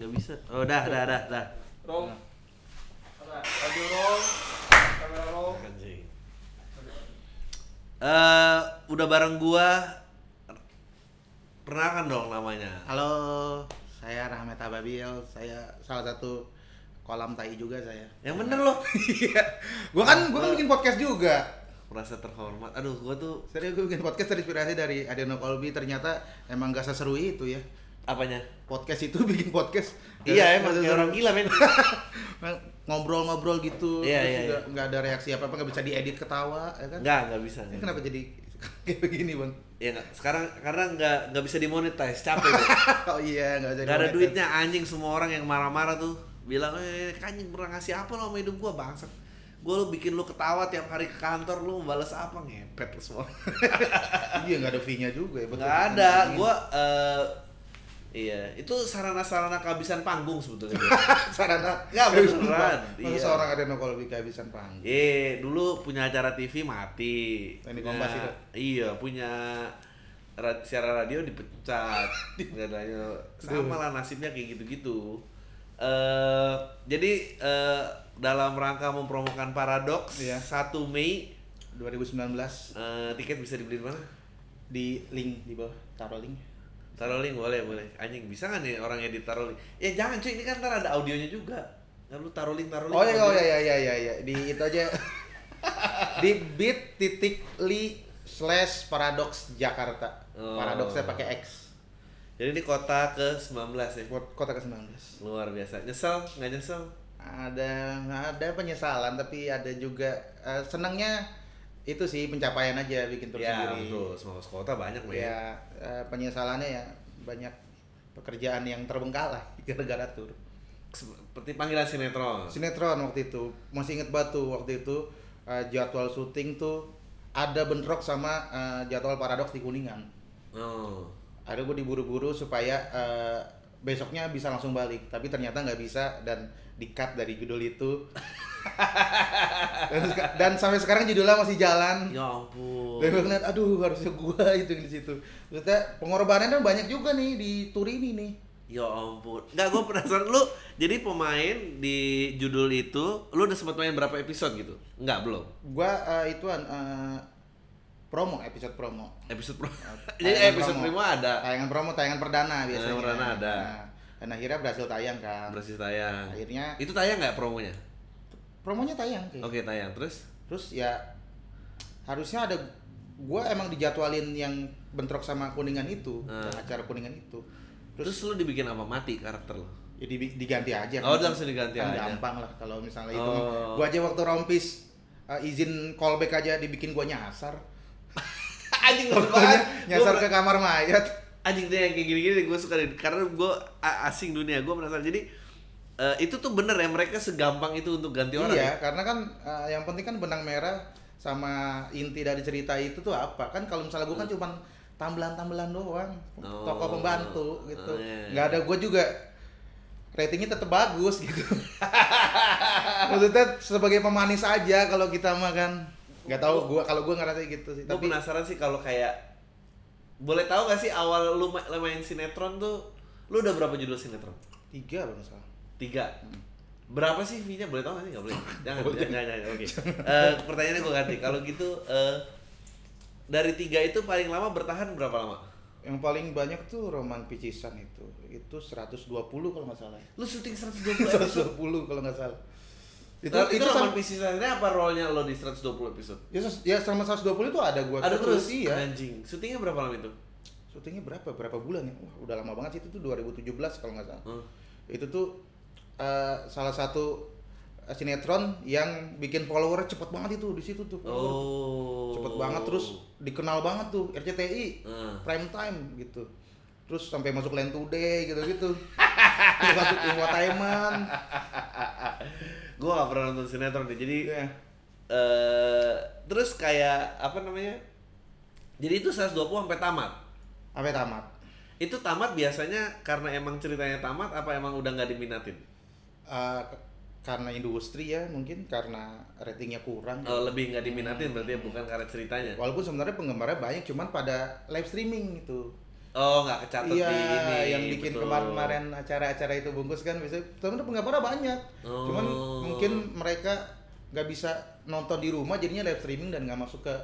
Gak bisa. Oh, dah, dah, dah, dah. Audio roll. Kamera roll. Eh, udah bareng gua. Pernah kan dong namanya? Halo, saya Rahmat Ababil. Saya salah satu kolam tai juga saya. Yang bener loh. Iya. gua kan gua kan bikin podcast juga. Merasa terhormat. Aduh, gua tuh Serius gua bikin podcast terinspirasi dari Adeno Kolbi. Ternyata emang gak seseru itu ya. Apanya? Podcast itu bikin podcast. Iya, emang Gak kayak orang gila, men. Ngobrol-ngobrol gitu. Iya, terus iya, juga iya. nggak ada reaksi apa-apa, nggak bisa diedit ketawa, ya kan? Enggak, enggak bisa. Ini kenapa jadi kayak begini, Bang? Ya nggak. Sekarang karena nggak nggak bisa dimonetize, capek. oh iya, nggak jadi Gak ada duitnya anjing semua orang yang marah-marah tuh bilang eh anjing pernah ngasih apa lo sama hidup gua bangsat gua lu bikin lu ketawa tiap hari ke kantor lu balas apa ngepet lu semua Iya, nggak ada fee-nya juga ya. betul. nggak ada gua eh iya itu sarana-sarana kehabisan panggung sebetulnya sarana Nggak, beneran. Iya. seorang Adeno Kolbi kehabisan panggung. eh dulu punya acara TV mati Punya- Kompas itu? iya punya ra- siaran radio dipecat ada sama lah nasibnya kayak gitu-gitu eh jadi eh, dalam rangka mempromokan paradox Iya. 1 Mei 2019 eh, tiket bisa dibeli di mana di link di bawah taruh link. Taruh link boleh boleh. Anjing bisa nggak nih orang edit taruh link ya jangan cuy. Ini kan ntar ada audionya juga. Nggak lu taruh link taruh link Oh iya oh iya iya iya iya. Di itu aja. Di bit titik li slash paradox Jakarta. Oh. Paradoxnya pakai X. jadi ini kota ke 19 ya? Kota ke-19. luar biasa. Nyesel? Nggak nyesel? Ada ada penyesalan tapi ada juga eh, senangnya itu sih pencapaian aja bikin tur ya sendiri. betul semua kota banyak Ya eh, penyesalannya ya banyak pekerjaan yang terbengkalai gara-gara tur. seperti panggilan sinetron Sinetron waktu itu masih inget batu waktu itu eh, jadwal syuting tuh ada bentrok sama eh, jadwal paradoks di kuningan. oh Ada gue diburu-buru supaya eh, besoknya bisa langsung balik, tapi ternyata nggak bisa dan di cut dari judul itu. dan, dan sampai sekarang judulnya masih jalan. ya ampun Dan gue ngeliat, aduh harusnya gua itu di situ. Maksudnya pengorbanannya banyak juga nih di tour ini nih. ya ampun nggak gue penasaran lu jadi pemain di judul itu lu udah sempat main berapa episode gitu nggak belum Gua eh, ituan eh, promo episode promo. episode pro Tayangan jadi episode promo. ada Tayangan promo, tayangan perdana biasanya. perdana ada. Nah, dan akhirnya berhasil tayang kan. berhasil tayang Akhirnya itu tayang nggak promonya promonya tayang. Oke tayang terus Terus ya harusnya ada gua emang dijadwalin yang bentrok sama kuningan itu, Hmm. acara kuningan itu. terus lu dibikin apa mati karakter lu Ya di- diganti aja. Oh, langsung diganti kan aja. gampang lah kalau misalnya itu. Oh. Gua aja waktu rompis uh, izin callback aja dibikin gua nyasar. anjing lu nyasar ke kamar mayat. anjing deh yang kayak gini-gini gue suka deh karena gue asing dunia gue penasaran jadi eh, itu tuh bener ya mereka segampang itu untuk ganti orang ya? Iya, karena kan uh, yang penting kan benang merah sama inti dari cerita itu tuh apa? Kan kalau misalnya gua kan cuman tambelan-tambelan doang, Oh. tokoh pembantu gitu. Oh, iya, iya. nggak ada gua juga ratingnya tetap bagus gitu. Maksudnya sebagai pemanis aja kalau kita mah kan nggak tahu gua kalau gua ngerasa gitu sih. gue Tapi penasaran sih kalau kayak boleh tahu gak sih awal lu ma- lu main sinetron tuh lu udah berapa judul sinetron tiga loh salah. Tiga berapa sih fee-nya boleh tahu gak sih nggak boleh jangan Boleh. jangan, jangan, oke Eh, pertanyaannya gue ganti kalau gitu eh, dari tiga itu paling lama bertahan berapa lama Yang paling banyak tuh Roman Picisan itu. Itu 120 kalau nggak salah. lu syuting 120 episode 120 kalau nggak salah. itu itu, itu sama- roman pisisannya apa role-nya lo di 120 episode Ya, ya selama 120 itu ada gua ada terus iya. anjing syutingnya berapa lama itu Syutingnya berapa? Berapa bulan ya? Wah, udah lama banget sih itu tuh 2017 kalau nggak salah. Hmm. Itu tuh eh, salah satu eh, sinetron yang bikin follower cepet banget itu di situ tuh. follower. oh Cepet banget terus dikenal banget tuh RCTI Hmm. prime time gitu. Terus sampai masuk Land Today gitu-gitu. Masuk infotainment. gue gak pernah nonton sinetron deh jadi Iya. eh terus kayak apa namanya jadi itu 120 sampai tamat Sampai tamat. itu tamat biasanya karena emang ceritanya tamat apa emang udah nggak diminatin Eh, karena industri ya mungkin karena ratingnya kurang. Oh, lebih nggak diminatin berarti ya, bukan karena ceritanya Walaupun sebenarnya penggemarnya banyak, cuman pada live streaming itu. Oh, nggak kecatat Iya, di ini. yang bikin kemarin-kemarin acara-acara itu bungkus kan bisa temen penggambarnya banyak. Cuman Oh. mungkin mereka nggak bisa nonton di rumah jadinya live streaming dan nggak masuk ke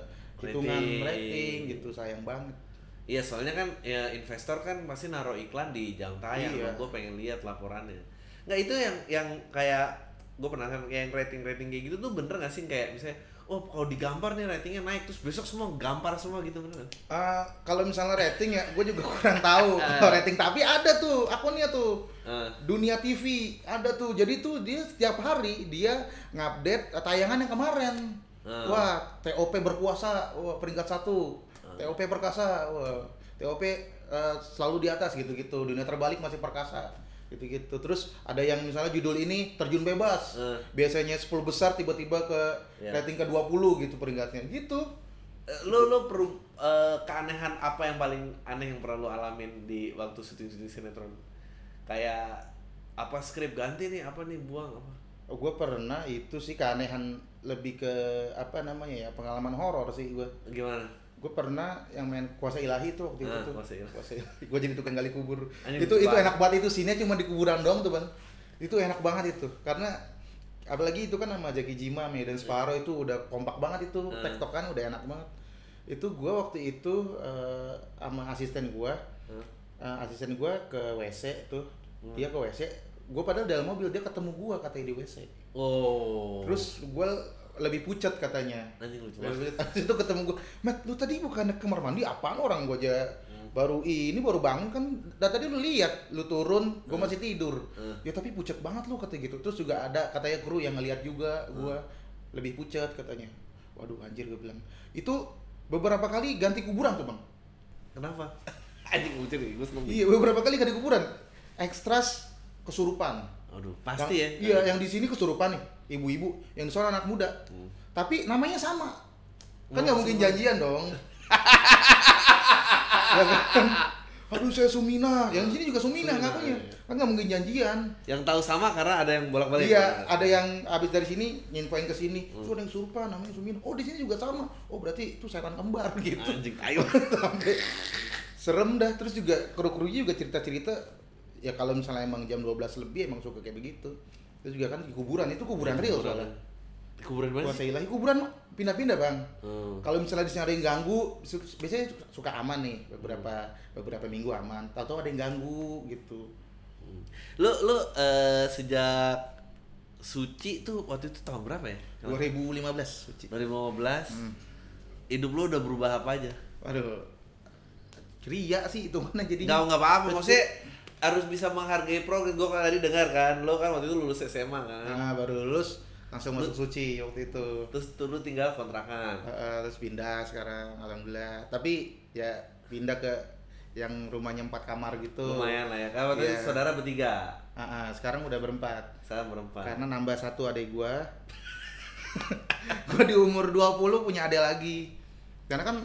hitungan Rating. rating gitu sayang banget. Iya, soalnya kan ya investor kan pasti naruh iklan di jam tayang. Iya. Gue pengen lihat laporannya. Nggak itu yang yang kayak gue pernah kan kayak yang rating-rating kayak gitu tuh bener nggak sih kayak misalnya oh kalau digambar nih ratingnya naik terus besok semua gampar semua gitu bener nggak? Ah, kalau misalnya rating ya, gue juga kurang tahu kalau rating. Tapi ada tuh akunnya tuh. Eh, Dunia TV ada tuh. Jadi tuh dia setiap hari dia ngupdate eh, tayangan yang kemarin. Ah. Wah, TOP berkuasa, wah, peringkat satu. TOP perkasa, wah, TOP eh, selalu di atas gitu-gitu. Dunia terbalik masih perkasa gitu-gitu. Terus ada yang misalnya judul ini terjun bebas. Ah. Biasanya 10 besar tiba-tiba ke Ya. rating ke 20 gitu peringkatnya. Gitu. Eh, lo lo perlu eh, keanehan apa yang paling aneh yang pernah lo alamin di waktu syuting syuting sinetron kayak apa skrip ganti nih apa nih buang apa gue pernah itu sih keanehan lebih ke apa namanya ya pengalaman horor sih gue gimana gue pernah yang main kuasa ilahi tuh waktu itu Ah, tuh. Kuasa Ilahi. gue jadi tukang gali kubur. Anjing, itu itu enak banget. Itu sini cuma di kuburan dong tuh bang. Itu enak banget itu. Karena apalagi itu kan sama Jackie Jima Medan Sparrow itu udah kompak banget itu. Ah. tektokan udah enak banget. Itu gue waktu itu eh, sama asisten gue eh, asisten gue ke WC tuh. Hmm. dia ke WC gue padahal dalam mobil dia ketemu gue katanya di WC oh. Terus gue lebih pucat katanya. anjing lucu Lebih banget. pucat. Habis itu ketemu gue, Mat, lu tadi bukan ke kamar mandi? Apaan orang gue aja? Hmm. baru ini baru bangun kan dan tadi lu lihat lu turun gue masih tidur. Hmm. ya tapi pucat banget lu kata gitu. Terus juga ada katanya kru yang ngeliat juga Hmm. gue lebih pucat katanya. Waduh anjir gue bilang. Itu beberapa kali ganti kuburan tuh bang. Kenapa? Anjing nih gue iya beberapa kali ganti kuburan. Ekstras kesurupan. Aduh pasti ya. Iya, yang di sini kesurupan nih, ibu-ibu, yang di sana anak muda. Hmm. Tapi namanya sama. Kan Oh, nggak mungkin sama. janjian dong. ya kan? Aduh saya Sumina, yang di sini juga Sumina Sumina, ngakunya. iya. Kan nggak mungkin janjian. yang tahu sama karena ada yang bolak-balik Iya, ada yang habis dari sini nyinfoin ke sini. Hmm. Tuh ada yang kesurupan namanya Sumina. Oh, di sini juga sama. Oh, berarti itu setan kembar gitu. anjing ayo serem dah terus juga kru-krunya juga cerita-cerita ya kalau misalnya emang jam 12 lebih emang suka kayak begitu terus juga kan di kuburan itu kuburan real soalnya di kuburan mana sih? ilahi kuburan pindah-pindah bang Hmm. kalau misalnya di sana ada yang ganggu biasanya suka aman nih beberapa beberapa minggu aman tahu-tahu ada yang ganggu gitu Hmm. Lu lu eh, sejak suci tuh waktu itu tahun berapa ya? 2015 suci 2015. Hmm. Hidup lu udah berubah apa aja? waduh ceria sih itu mana jadi Enggak enggak apa-apa, maksudnya harus bisa menghargai progres. Gua kan tadi dengar kan, lo kan waktu itu lulus SMA kan. nah, baru lulus langsung masuk suci waktu itu Terus tuh lu tinggal kontrakan. Uh, terus pindah sekarang alhamdulillah tapi ya pindah ke yang rumahnya empat kamar gitu Lumayan lah ya. Kan waktu itu Iya. saudara bertiga. Ah, ah, sekarang udah berempat Saya berempat. karena nambah satu adik gua gua di umur 20 punya adik lagi karena kan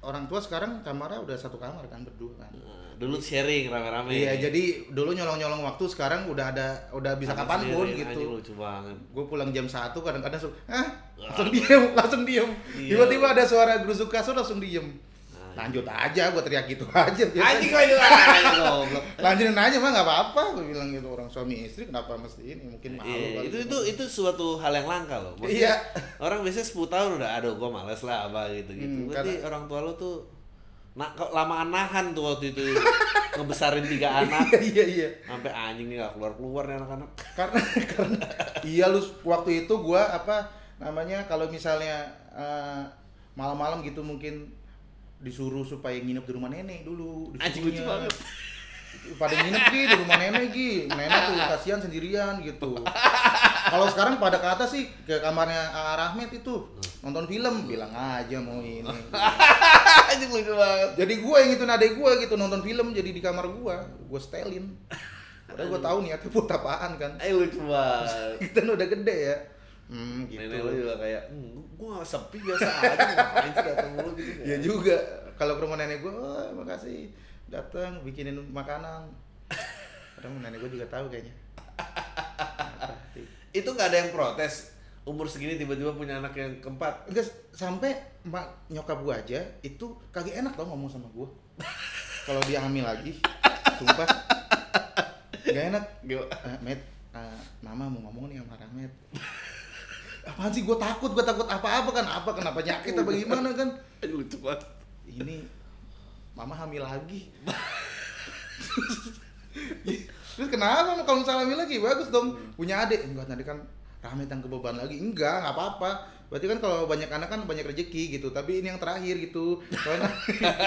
orang tua sekarang kamarnya udah satu kamar kan berdua kan Nah, dulu sharing rame-rame. iya jadi dulu nyolong-nyolong waktu sekarang udah ada udah bisa Anak kapan pun sendiri, gitu Anjing lucu banget. gue pulang jam satu kadang-kadang suka ah langsung diem langsung diem Iya. tiba-tiba ada suara gerusuk kasur langsung diem lanjut aja gue teriak gitu aja. Anjing juga anjing goblok. lanjutin aja mah nggak apa-apa gue bilang gitu orang suami istri kenapa mesti ini mungkin malu Iya, itu itu itu suatu hal yang langka loh. Maksudnya, Iya. Orang biasanya 10 tahun udah aduh gua males lah apa gitu gitu. Hmm, Berarti karena- orang tua lu tuh nah kok lamaan nahan tuh waktu itu? Ngebesarin tiga anak. iya iya. Sampai anjing nih gak keluar keluar nih anak-anak. karena karena iya lu waktu itu gue apa namanya kalau misalnya eh, malam-malam gitu mungkin disuruh supaya nginep di rumah nenek dulu Anjing lucu banget. pada nginep Gi, di rumah nenek Gi. Nenek tuh kasihan sendirian gitu. Kalau sekarang pada ke atas sih ke kamarnya A. Rahmat itu nonton film bilang aja mau ini anjing lucu banget. jadi gue yang itu adek gue gitu nonton film jadi di kamar gue gue setelin. Padahal gue tahu niatnya buat apaan kan. Eh lucu banget. kita udah gede ya. Hmm gitu. Nenek lu juga kayak, gua gak sepi biasa aja ngapain sih datang mulu gitu. ya? Juga. Kalau ke rumah nenek gue oh, makasih datang bikinin makanan. Kadang nenek gue juga tahu kayaknya. Itu gak ada yang protes umur segini tiba-tiba punya anak yang keempat. Enggak sampai mak nyokap gue aja itu kagak enak tau ngomong sama gue kalau dia hamil lagi sumpah gak enak Gimana? Eh, Met, eh, mama mau ngomong nih sama Rahmat. Apaan sih? Gue takut, gue takut apa-apa kan? Apa kenapa nyakit apa gimana kan? Lucu banget. Ini mama hamil lagi. Terus kenapa kalau misalnya hamil lagi? Bagus dong. Punya adik. Enggak, nanti kan Rahmat yang kebeban lagi. Enggak, nggak apa-apa. Berarti kan kalau banyak anak kan banyak rezeki gitu. Tapi ini yang terakhir gitu. Soalnya,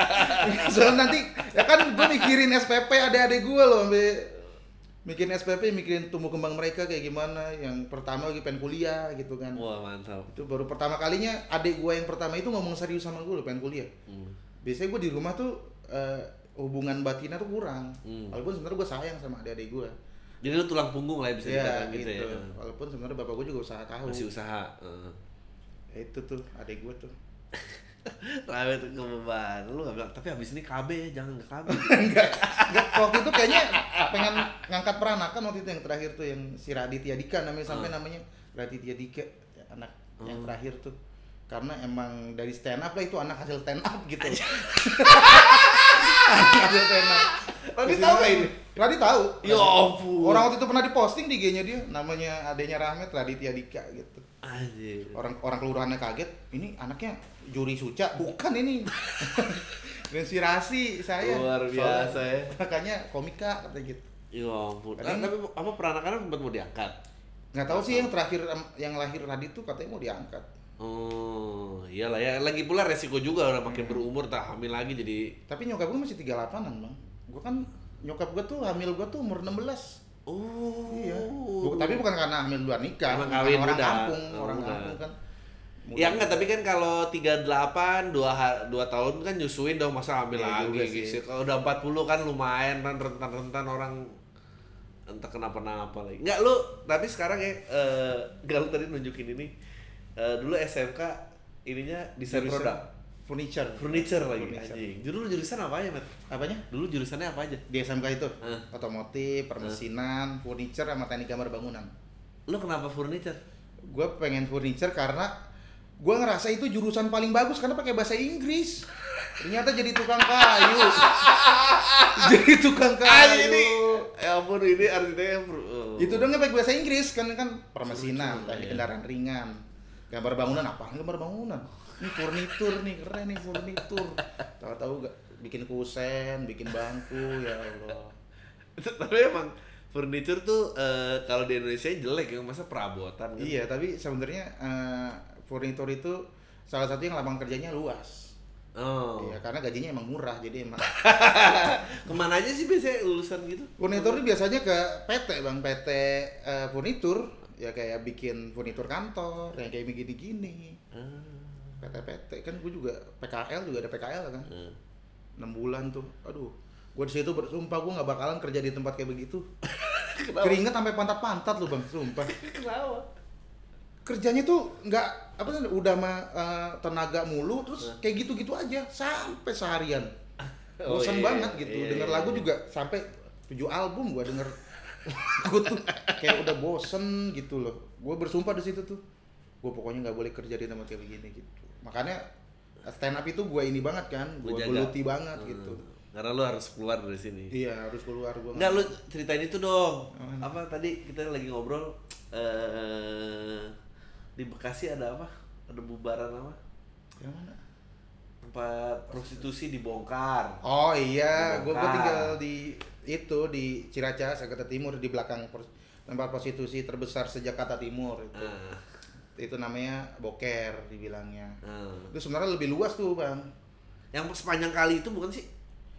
soalnya nanti ya kan gue mikirin SPP adik-adik gue loh sampai mikirin SPP, mikirin tumbuh kembang mereka kayak gimana. Yang pertama lagi pengen kuliah gitu kan. Wah, mantap. Itu baru pertama kalinya adik gue yang pertama itu ngomong serius sama gue loh pengen kuliah. Hmm. Biasanya gue di rumah tuh eh, hubungan batinnya tuh kurang. Hmm. Walaupun sebenarnya gue sayang sama adik-adik gue. Jadi lu tulang punggung lah ya bisa Iya dikatakan gitu. gitu, ya. Walaupun sebenarnya bapak gue juga usaha tahu. Masih usaha. Ya, itu tuh adik gue tuh. Rame tuh kebeban. Lu gak bilang, tapi habis ini KB ya, jangan ke KB. Enggak, enggak waktu itu kayaknya pengen ngangkat peranakan waktu itu yang terakhir tuh yang si Raditya Dika namanya sampai namanya Raditya Dika anak yang Hmm. terakhir tuh karena emang dari stand up lah itu anak hasil stand up gitu hasil stand up Radit Terus tahu nggak ini? Radit tahu Ya ampun. orang waktu itu pernah diposting di IG-nya dia namanya adanya Rahmat Raditya Dika gitu Anjir. orang orang kelurahannya kaget ini anaknya juri suca bukan ini inspirasi saya Luar Soalnya- biasa ya. makanya komika katanya gitu Ya ampun. Kadang- Nah, tapi apa peranakannya sempat mau diangkat? nggak tahu sih yang terakhir yang lahir Radit tuh katanya mau diangkat Oh, iyalah ya. Lagi pula resiko juga udah makin Hmm. berumur tak hamil lagi jadi tapi nyokap gue masih 38an bang gue kan nyokap gue tuh hamil gue tuh umur 16 Oh. iya Bu- tapi bukan karena hamil luar nikah Emang bukan kawin orang muda. kampung Oh, orang muda. kampung kan Ya enggak, tapi kan kalau 38 2 ha- dua tahun kan nyusuin dong masa hamil Iya lagi gitu. Kalau udah 40 kan lumayan kan rentan-rentan orang entah kenapa-napa lagi. Enggak lu, tapi sekarang ya eh Galuh tadi nunjukin ini eh, dulu SMK ininya desain produk. Furniture Furniture lagi Furniture. anjing. Dulu jurusan apa aja, Mat? apanya Dulu jurusannya apa aja? di SMK itu Hah. otomotif permesinan furniture sama teknik gambar bangunan Lu kenapa furniture? gue pengen furniture karena gue ngerasa itu jurusan paling bagus karena pakai bahasa Inggris ternyata jadi tukang kayu jadi tukang kayu Ah, ini. Ya ampun ini artinya oh. itu dong pakai bahasa Inggris kan kan permesinan teknik iya. kendaraan ringan gambar bangunan apa gambar bangunan ini furnitur nih keren nih furnitur tahu-tahu gak bikin kusen bikin bangku ya Allah tapi emang furniture tuh eh, kalau di Indonesia jelek ya masa perabotan kan? iya tapi sebenarnya eh, furnitur itu salah satu yang lapangan kerjanya luas Oh. Iya, karena gajinya emang murah, jadi emang Ke mana aja sih biasanya lulusan gitu? furnitur itu biasanya ke PT bang, PT eh, furnitur ya kayak bikin furnitur kantor, yang kayak begini-gini. PT-PT kan gue juga PKL juga ada PKL kan, Hmm. 6 bulan tuh, aduh, gue di situ bersumpah gue nggak bakalan kerja di tempat kayak begitu. Keringet sampai pantat-pantat lu bang, sumpah. Kenapa? Kerjanya tuh nggak apa sih, udah mah eh, tenaga mulu, terus kayak gitu-gitu aja sampai seharian. Oh, bosan iya, banget gitu iya, denger iya, lagu iya. juga sampai tujuh album gua denger gue tuh kayak udah bosen gitu loh gue bersumpah di situ tuh gue pokoknya nggak boleh kerja di tempat kayak begini gitu makanya stand up itu gue ini banget kan gue geluti banget Hmm. gitu Karena lu harus keluar dari sini. iya harus keluar gue Enggak lu ceritain itu dong. Apaan? Apa tadi kita lagi ngobrol eh di Bekasi ada apa? Ada bubaran apa? yang mana Tempat prostitusi dibongkar. oh iya gue Dibongkar. tinggal di itu di Ciracas Jakarta Timur di belakang tempat prostitusi terbesar sejak kata Timur itu Ah, itu namanya boker dibilangnya ah. itu sebenarnya lebih luas tuh bang Yang sepanjang kali itu bukan sih?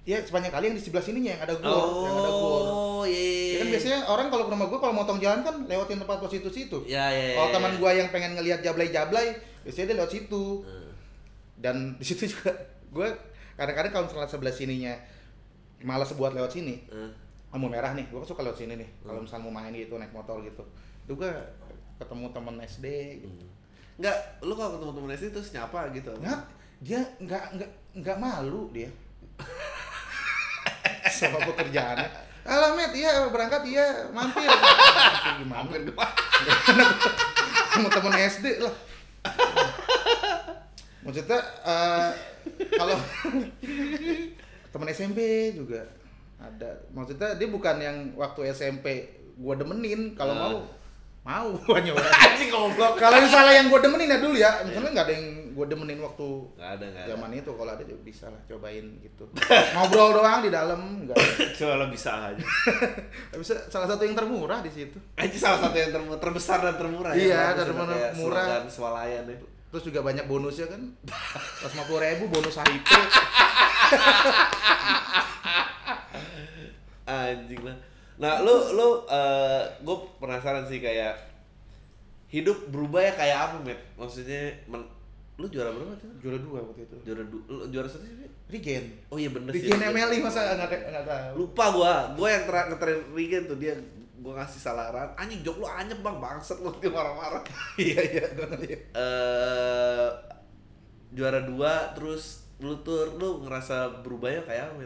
Ya sepanjang kali yang di sebelah sininya yang ada gor, yang ada gor. Oh, iya. Ya kan biasanya orang kalau ke rumah gua kalau motong jalan kan lewatin tempat prostitusi itu. Ya, ya, ya. Kalau teman gua yang pengen ngelihat jablay-jablay, biasanya dia lewat situ. Hmm. Dan di situ juga gua kadang-kadang kalau misalnya sebelah sininya malas buat lewat sini, Hmm. lampu merah nih, gua suka lewat sini nih. Kalau Hmm. misalnya mau main gitu naik motor gitu. Itu gua ketemu temen SD gitu. Enggak, lu kalau ketemu temen SD terus nyapa gitu. Nggak, dia nggak nggak nggak malu dia sama pekerjaannya. Alah Met, iya berangkat iya mampir. Mampir gimana? Hampir gua. Sama temen SD lah. Maksudnya eh, kalau teman SMP juga ada maksudnya dia bukan yang waktu SMP gua demenin kalau Ah. mau mau. Nyoba Anjing goblok. kalau misalnya yang gua demenin ya dulu ya. Misalnya nggak ada yang gua demenin waktu Nggak ada, ada. zaman itu. Kalau ada juga bisa lah cobain gitu. Ngobrol doang di dalam nggak. Lo bisa aja. bisa salah satu yang termurah di situ. Anjing salah satu yang ter- terbesar dan termurah Iya, Bagus, termurah- swalayan ya. terus juga banyak bonusnya kan. Pas lima puluh ribu bonus HIP Anjing lah. Nah, lu lu eh gue penasaran sih kayak hidup berubah ya kayak apa, Met? Maksudnya men- lu juara berapa tuh? juara dua waktu itu Juara du lu juara satu sih? Regen Oh iya bener sih. Regen Regen. MLI masa nggak ada- nggak tahu Lupa gua, gua yang ter ngetrain Regen tuh dia gua ngasih salaran. Anjing jok lu anyep bang, bangsat lu dia marah-marah. iya iya gue ngeliat Eh juara dua terus lu tuh lu ngerasa berubahnya kayak apa?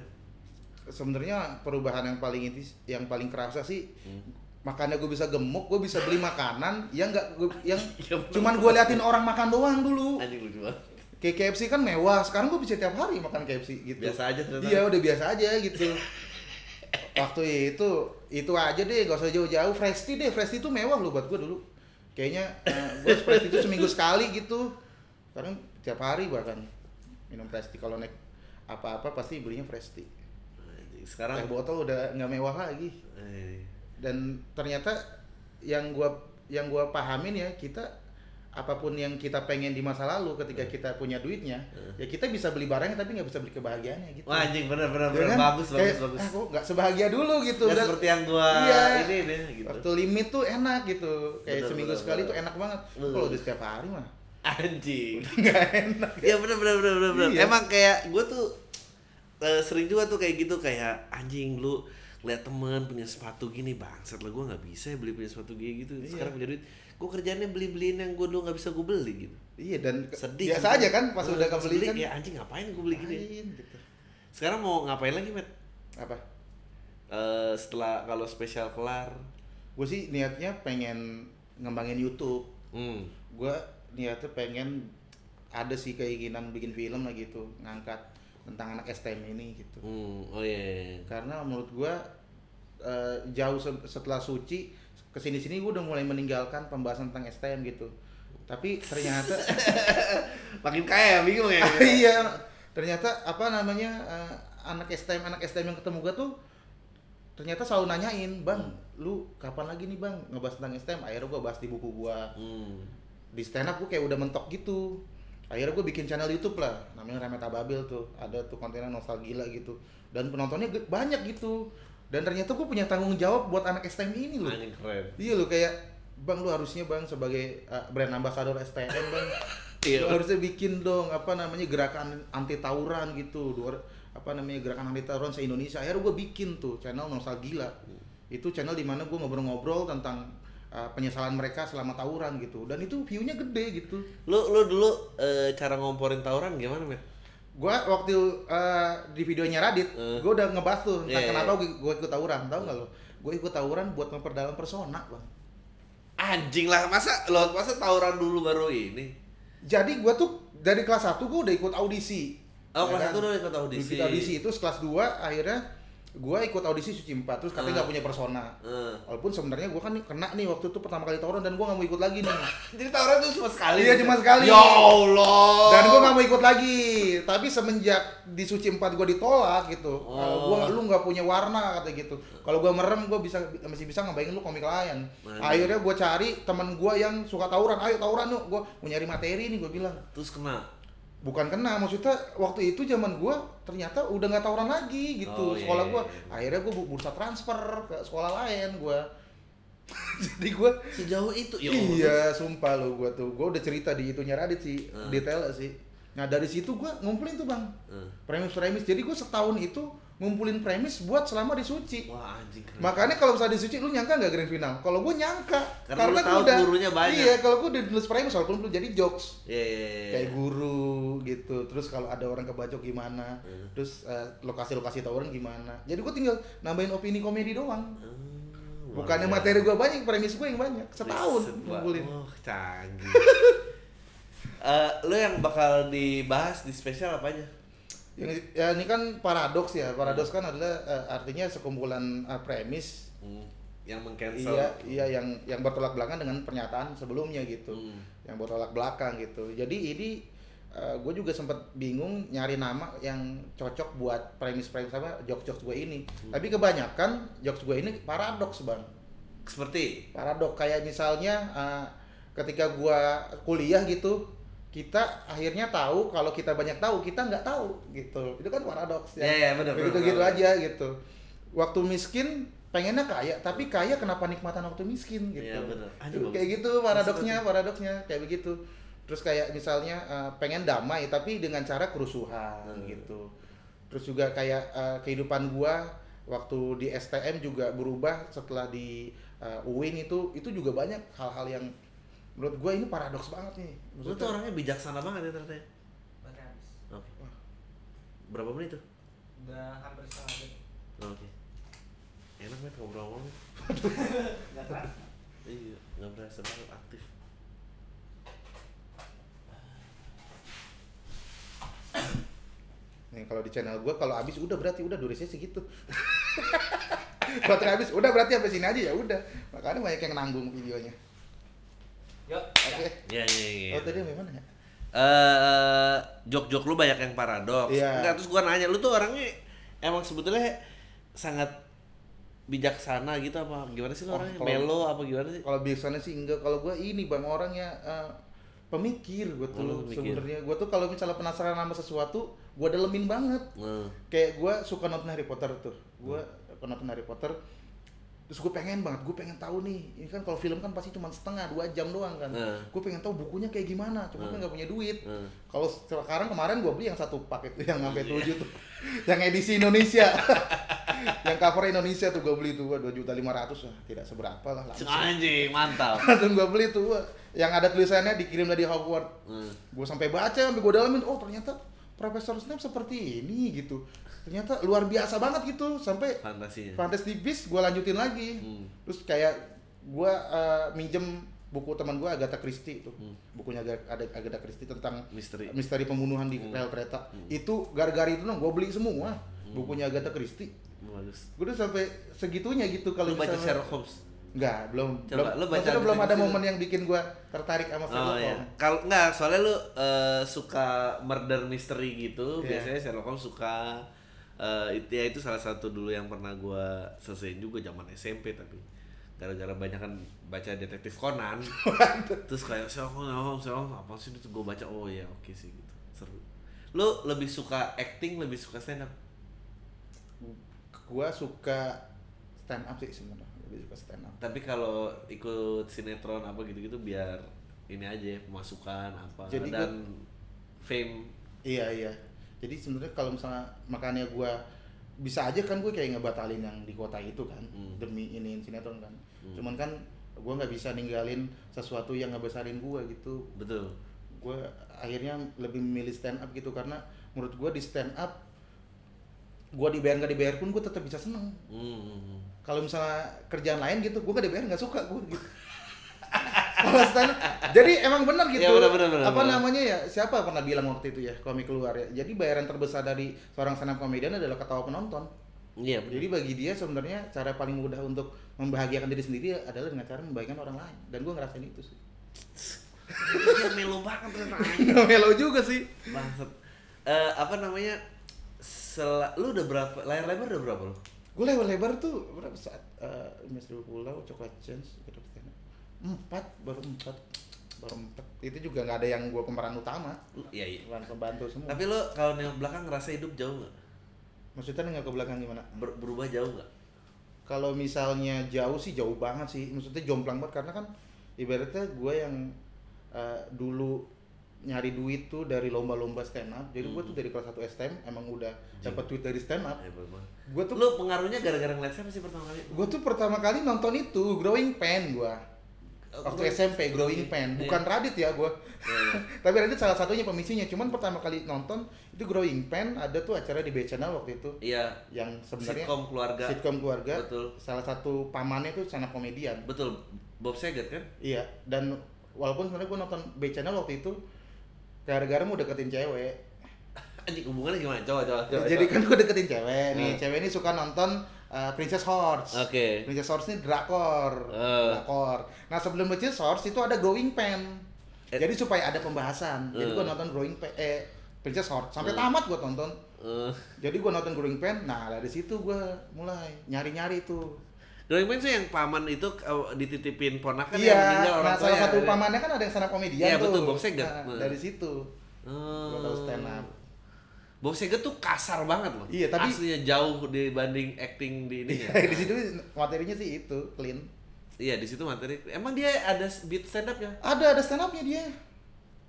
Sebenarnya perubahan yang paling inti yang paling kerasa sih Hmm. makanya gue bisa gemuk gue bisa beli makanan yang nggak gua- yang Iya, bener. cuman gue liatin orang makan doang dulu Anjing lucu banget. kayak KFC kan mewah sekarang gue bisa tiap hari makan KFC gitu Biasa aja ternyata. iya udah biasa aja gitu waktu itu itu aja deh gak usah jauh-jauh fresh tea deh fresh tea itu mewah loh buat gue dulu kayaknya gue fresh tea itu seminggu sekali gitu sekarang tiap hari bahkan minum fresh tea kalau naik apa-apa pasti belinya fresh tea Sekarang teh botol udah nggak mewah lagi Eh, dan ternyata yang gua yang gua pahamin ya kita apa pun yang kita pengen di masa lalu ketika kita punya duitnya ya kita bisa beli barangnya tapi nggak bisa beli kebahagiaannya gitu Wah anjing bener bener Ya bener kan? bagus bagus Kayak, bagus. ah, kok nggak sebahagia dulu gitu Nggak Dan- seperti yang gua Iya. ini deh gitu. waktu limit tuh enak gitu kayak Bener, seminggu bener, sekali bener. tuh enak banget kalau udah setiap hari mah Anjing. nggak enak Iya bener bener bener bener. Iya. Emang kayak gua tuh eh, sering juga tuh kayak gitu kayak anjing lu lihat temen punya sepatu gini bangsat lah gua nggak bisa ya beli punya sepatu gini gitu. Iya. sekarang punya duit gua kerjanya beli beliin yang gua dulu nggak bisa gua beli gitu. Iya dan sedih biasa aja kan pas Eh, udah kebeli kan ya anjing ngapain gua beli gini? Gitu. sekarang mau ngapain lagi met? Apa? Eh, setelah kalau spesial kelar. Gue sih niatnya pengen ngembangin YouTube. Hmm. gue niatnya pengen ada sih keinginan bikin film lah gitu ngangkat tentang anak STM ini gitu. Hmm. oh iya karena menurut gue eh, jauh se- setelah suci ke sini sini gue udah mulai meninggalkan pembahasan tentang STM gitu. Tapi ternyata makin kaya bingung ya. Iya ternyata apa namanya eh, anak STM anak STM yang ketemu gue tuh ternyata selalu nanyain bang lu kapan lagi nih bang ngebahas tentang STM akhirnya gue bahas di buku gue hmm. di stand up gue kayak udah mentok gitu akhirnya gue bikin channel YouTube lah namanya Remet Ababil tuh. Ada tuh kontennya nostalgia gitu. Dan penontonnya banyak gitu. Dan ternyata gue punya tanggung jawab buat anak STM ini loh. Anjing keren. Iya loh kayak bang lu harusnya bang sebagai uh, brand ambassador STM bang. Iya. lu harusnya bikin dong apa namanya gerakan anti tawuran gitu. Dua- apa namanya gerakan anti tawuran se Indonesia akhirnya gue bikin tuh channel nostalgia itu channel di mana gue ngobrol-ngobrol tentang uh, penyesalan mereka selama tawuran gitu. Dan itu view-nya gede gitu. Lu lu dulu eh, cara ngomporin tawuran gimana met gua waktu uh, di videonya Radit Eh. gua udah ngebahas tuh tentang Iya, kenapa gua, gua ikut tawuran. Tahu nggak lo gua ikut tawuran buat memperdalam persona bang. Anjing lah masa lo masa tawuran dulu baru ini? Jadi gua tuh dari kelas 1 gua udah ikut audisi. Oh, Ya kelas kan? satu udah ikut audisi. Ikut audisi. Itu kelas 2 akhirnya gua ikut audisi suci 4 terus katanya Ah. nggak punya persona. Eh. walaupun sebenarnya gua kan kena nih waktu itu pertama kali tawuran dan gua nggak mau ikut lagi nih. Jadi tawuran tuh cuma sekali? Iya, cuma sekali. ya Allah. Dan gua nggak mau ikut lagi. Tapi semenjak di suci 4 gua ditolak gitu Oh. "Eh, gua lu nggak punya warna kata gitu. Kalau gua merem gua bisa masih bisa ngebayangin lu komik lain. Akhirnya gua cari teman gua yang suka tawuran. Ayo tawuran yuk gua mau nyari materi nih gua bilang. Terus kena bukan kena maksudnya waktu itu zaman gua ternyata udah nggak tawuran lagi gitu. Oh, iya, sekolah iya, gua iya. akhirnya gua bu- bursa transfer ke sekolah lain gua. Jadi gua sejauh itu ya iya sumpah lo gua tuh. Gua udah cerita di itunya Radit sih Hmm. detail sih. Nah dari situ gua ngumpulin tuh bang. Eh. premis premis jadi gua setahun itu ngumpulin premis buat selama di suci wah anjing keren. Makanya kalau misalnya di suci lu nyangka nggak grand final? Kalau gua nyangka. Karena lu gua tahu gurunya banyak. iya kalau gua udah nulis premis walaupun belum jadi jokes. Iya, iya, iya. kayak guru gitu. Terus kalau ada orang kebacok gimana? Hmm. terus eh, lokasi-lokasi tawuran gimana? Jadi gue tinggal nambahin opini komedi doang. Hmm, bukannya materi gue banyak premis gue yang banyak. Setahun ngumpulin. Oh, canggih. Eh, lo yang bakal dibahas di spesial apa aja? Yang ya ini kan paradoks ya. Paradoks kan adalah eh, artinya sekumpulan eh, premis Hmm. Yang mengcancel. iya iya yang yang bertolak belakang dengan pernyataan sebelumnya gitu. Hmm. yang bertolak belakang gitu. Jadi ini gue juga sempat bingung nyari nama yang cocok buat premis-premis apa jokes-jokes gue ini. Tapi kebanyakan jokes gue ini paradoks bang. Seperti? Paradoks. Kayak misalnya eh, ketika gua kuliah gitu kita akhirnya tahu kalau kita banyak tahu kita nggak tahu gitu. Itu kan paradoks Iya, iya, benar, begitu benar, gitu aja gitu. Waktu miskin pengennya kaya tapi kaya kenapa nikmatan waktu miskin gitu. Iya, benar. Aduh, kayak gitu paradoksnya paradoksnya kayak begitu. Terus kayak misalnya eh, pengen damai tapi dengan cara kerusuhan Hmm. gitu. Terus juga kayak eh, kehidupan gua waktu di STM juga berubah setelah di eh, UIN itu itu juga banyak hal-hal yang menurut gua ini paradoks banget nih lu Maksudnya- tuh orangnya bijaksana banget ya ternyata. ya? Baterai habis. Oke. Berapa menit tuh? Udah hampir setengah jam. Oke. Enak banget ngobrol-ngobrol. Nggak terasa. Iya, nggak berasa banget aktif. Nih kalau di channel gua kalau habis udah berarti udah durasinya segitu. Baterai habis udah berarti sampai sini aja ya udah. Makanya banyak yang nanggung videonya. Yuk. Oke. Iya, iya, iya. Oh tadi mana ya? eh jok-jok lu banyak yang paradoks. Iya. Enggak, terus gua nanya, lu tuh orangnya emang sebetulnya sangat bijaksana gitu apa gimana sih lu Oh, orangnya? Melo apa gimana sih? Kalau biasanya sih enggak. Kalau gua ini bang orangnya eh, pemikir gue Oh, tuh pemikir. sebenarnya. Gua tuh kalau misalnya penasaran sama sesuatu, gua dalemin banget. Nah, Kayak gua suka nonton Harry Potter tuh. Gua nonton Harry Potter. Terus gue pengen banget, gue pengen tahu nih. Ini kan kalau film kan pasti cuma setengah, dua jam doang kan. Nah. Gue pengen tahu bukunya kayak gimana. Cuma kan Nah. nggak punya duit. nah. Kalau sekarang kemarin gue beli yang satu paket tuh yang sampai tujuh tuh, yang edisi Indonesia, yang cover Indonesia tuh gue beli tuh dua juta lima ratus lah, tidak seberapa lah langsung. Anjing, mantap. Langsung gue beli tuh, yang ada tulisannya dikirim dari Hogwarts. Nah. Gue sampai baca, sampai gue dalamin, oh ternyata Profesor Snape seperti ini gitu. Ternyata luar biasa banget gitu, sampai Fantasinya. Fantastic Beasts gue lanjutin lagi. Hmm. Terus kayak gue uh, minjem buku teman gue Agatha Christie tuh, Hmm. bukunya ada Agatha Christie tentang Misteri. misteri pembunuhan di Hmm. rel kereta. Hmm. Itu gara-gara itu dong gue beli semua bukunya Agatha Christie. Bagus. Gue udah sampai segitunya gitu kalau baca Sherlock Holmes? Enggak, belum. Coba, belum lu baca maksudnya belum ada momen yang bikin gue tertarik sama Oh Sherlock iya. Holmes. Kalau enggak, soalnya lu eh, suka murder mystery gitu, Iya. biasanya Sherlock Holmes suka eh, itu ya itu salah satu dulu yang pernah gua selesaiin juga zaman SMP tapi gara-gara banyak kan baca detektif Conan terus kayak Sherlock Holmes, Sherlock Holmes apa sih itu gua baca oh ya oke sih gitu seru lu lebih suka acting lebih suka stand up Gue suka stand up sih sebenarnya. Lebih suka stand up. tapi kalau ikut sinetron apa gitu-gitu biar ini aja pemasukan apa Jadi dan fame Iya iya. Jadi sebenarnya kalau misalnya makanya gue bisa aja kan gue kayak ngebatalin yang di kota itu kan Hmm. demi ini sinetron kan. Hmm. Cuman kan gue nggak bisa ninggalin sesuatu yang ngebesarin gue gitu. betul Gue akhirnya lebih memilih stand up gitu karena menurut gue di stand up gue dibayar nggak dibayar pun gue tetap bisa seneng. Hmm. Kalau misalnya kerjaan lain gitu, gue nggak dibayar nggak suka gue gitu. Kalau stand up- jadi emang benar gitu. Iya, benar, benar, benar, apa benar. namanya ya? Siapa pernah bilang waktu itu ya komik keluar ya? Jadi bayaran terbesar dari seorang stand up komedian adalah ketawa penonton. Iya. Jadi bagi dia sebenarnya cara paling mudah untuk membahagiakan diri sendiri adalah dengan cara membahagiakan orang lain. Dan gue ngerasain itu sih. Dia melo banget ternyata. Melo juga sih. Bangsat. Eh, apa namanya? Sel lu udah berapa layar lebar udah berapa lu? Gue lebar-lebar tuh berapa saat? Uh, Mas Pulau, Coklat Chance, gitu. Empat, baru empat. Baru empat. Itu juga nggak ada yang gue pemeran utama. Iya, iya. Pemeran pembantu semua. Tapi lu kalau nengok belakang ngerasa hidup jauh nggak? Maksudnya nggak ke belakang gimana? Ber- berubah jauh nggak? Kalau misalnya jauh sih jauh banget sih. Maksudnya jomplang banget karena kan ibaratnya gue yang uh, dulu nyari duit tuh dari lomba-lomba stand up. Jadi gue tuh dari kelas 1 STM emang udah dapat duit dari stand up. Gue tuh Lu pengaruhnya gara-gara ngeliat siapa sih pertama kali? gue tuh pertama kali nonton itu Growing Pain gue. Waktu SMP Growing Pain, bukan Radit ya gue. Iya, iya. Tapi Radit salah satunya pemisinya. Cuman pertama kali nonton itu Growing Pain ada tuh acara di B Channel waktu itu Iya. yang sebenarnya Sitkom keluarga. sitcom keluarga. Betul. Salah satu pamannya tuh up komedian. Betul. Bob Saget kan? Iya, dan walaupun sebenarnya gue nonton B channel waktu itu gara-gara mau deketin cewek. Anjing hubungannya gimana? Coba coba. coba Jadi coba. kan gue deketin cewek nih, Hmm. cewek ini suka nonton uh, Princess Horse. Oke. Princess Horse ini drakor. Eh. Drakor. Nah, sebelum Princess Horse itu ada growing pain. Eh. Jadi supaya ada pembahasan. Jadi Eh. gue nonton growing pain eh Princess Horse sampai Eh. tamat gue tonton. Eh, Jadi gue nonton growing pain. Nah, dari situ gue mulai nyari-nyari tuh. Drawing tuh yang paman itu eh, dititipin ponakan iya, yang meninggal orang nah tua salah ya. satu pamannya kan ada yang stand up komedian Iya, tuh. betul, Bob Saget. Nah, Nah. dari situ. Oh. Gua tahu stand up. Bob Saget tuh kasar banget loh. Iya, tapi- aslinya jauh dibanding acting di ini ya. di situ materinya sih itu clean. Iya, di situ materi. Emang dia ada beat stand up ya? Ada ada stand upnya dia.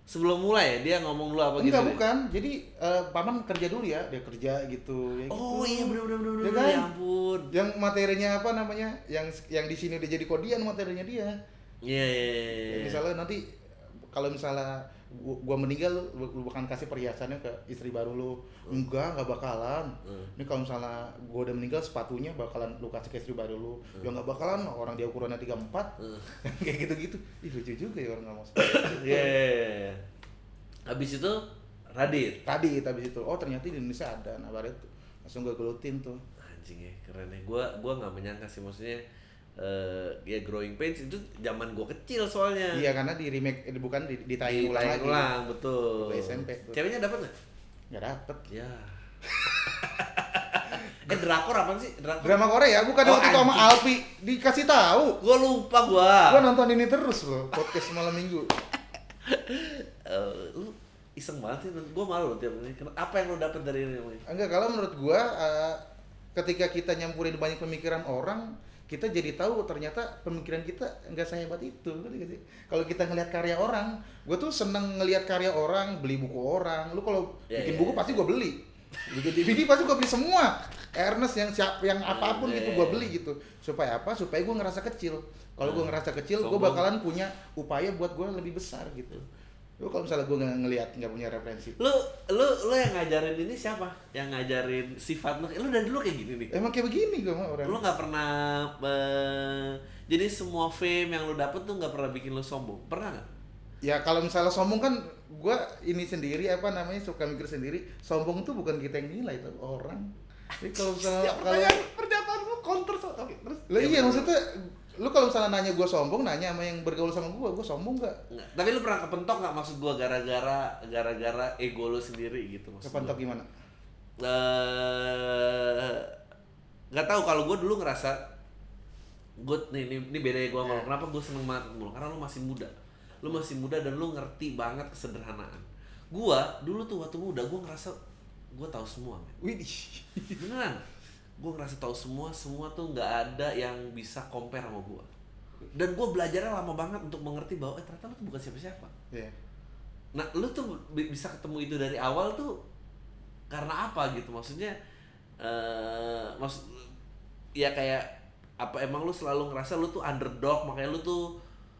Sebelum mulai dia ngomong dulu apa gitu. Enggak ya? bukan. Jadi eh, paman kerja dulu ya, dia kerja gitu. Ya Oh gitu. iya benar benar benar. Ya kan? Ya ampun. Yang materinya apa namanya? Yang yang di sini dia jadi kodian materinya dia. Iya iya iya. Ya, iya. misalnya nanti kalau misalnya gua, meninggal lu, lu bakal kasih perhiasannya ke istri baru lu. Enggak, enggak bakalan. Hmm. Ini kalau misalnya gua udah meninggal sepatunya bakalan lu kasih ke istri baru lu. Hmm. Ya enggak bakalan, orang dia ukurannya 34. Hmm. Kayak gitu-gitu. Ih lucu juga ya orang ngomong. Iya. iya, iya. Habis itu Radit. Tadi habis itu, oh ternyata di Indonesia ada. Nah, baru itu langsung gue gelutin tuh. Anjing ya, keren ya. Gua gua nggak menyangka sih maksudnya eh ya Growing Pains itu zaman gua kecil soalnya. Iya karena di remake eh, bukan di, ditayang ulang lagi. ulang, betul. Waktu SMP tuh. Ceweknya dapat nggak? Nggak dapet. Ya. eh drakor apa sih? Drakor. Drama Korea bukan Oh, waktu itu sama. Alpi dikasih tahu. Gua lupa gua. Gua nonton ini terus loh podcast malam minggu. Eh, lu iseng banget sih, gua malu loh tiap ini. Apa yang lu dapet dari ini? Enggak kalau menurut gua eh, ketika kita nyampurin banyak pemikiran orang kita jadi tahu ternyata pemikiran kita nggak sehebat itu kalau kita ngelihat karya orang gue tuh seneng ngelihat karya orang beli buku orang. Lu kalau Ya, bikin ya, buku ya. pasti gue beli. Bikin DVD pasti gue beli semua. Ernest yang siap yang apa pun Ya, gitu ya, gue ya. beli gitu. Supaya apa? Supaya gue ngerasa kecil. Kalau gue Nah, ngerasa kecil gue bakalan punya upaya buat gue lebih besar gitu lu kalau misalnya gue nggak ngelihat nggak punya referensi Lu lu lu yang ngajarin ini siapa? Yang ngajarin sifat lu? Lu dari dulu kayak gini nih. emang kayak begini gue mah orang Lu nggak pernah eh, jadi semua fame yang lu dapet tuh nggak pernah bikin lu sombong. Pernah nggak? Ya kalau misalnya sombong kan gua ini sendiri apa namanya suka mikir sendiri sombong itu bukan kita yang nilai itu orang. Jadi kalau misalnya kalau pertanyaan pernyataan lu counter so- oke terus. Lah Ya, iya maksudnya lu kalau misalnya nanya gua sombong nanya sama yang bergaul sama gua, gua sombong gak? Nggak, tapi lu pernah kepentok nggak maksud gua gara-gara gara-gara ego lu sendiri gitu maksud Kepentok gua. gimana? Nggak tahu kalau gue dulu ngerasa gue nih ini, ini beda ya gue sama lu. kenapa gue seneng banget sama lu karena lu masih muda lu masih muda dan lu ngerti banget kesederhanaan gue dulu tuh waktu muda gue ngerasa gue tahu semua men. Widih. beneran gue ngerasa tahu semua semua tuh nggak ada yang bisa compare sama gue dan gue belajarnya lama banget untuk mengerti bahwa eh ternyata lu tuh bukan siapa-siapa Iya. Nah, lu tuh bi- bisa ketemu itu dari awal tuh karena apa gitu? Maksudnya eh maksud ya kayak apa emang lu selalu ngerasa lu tuh underdog makanya lu tuh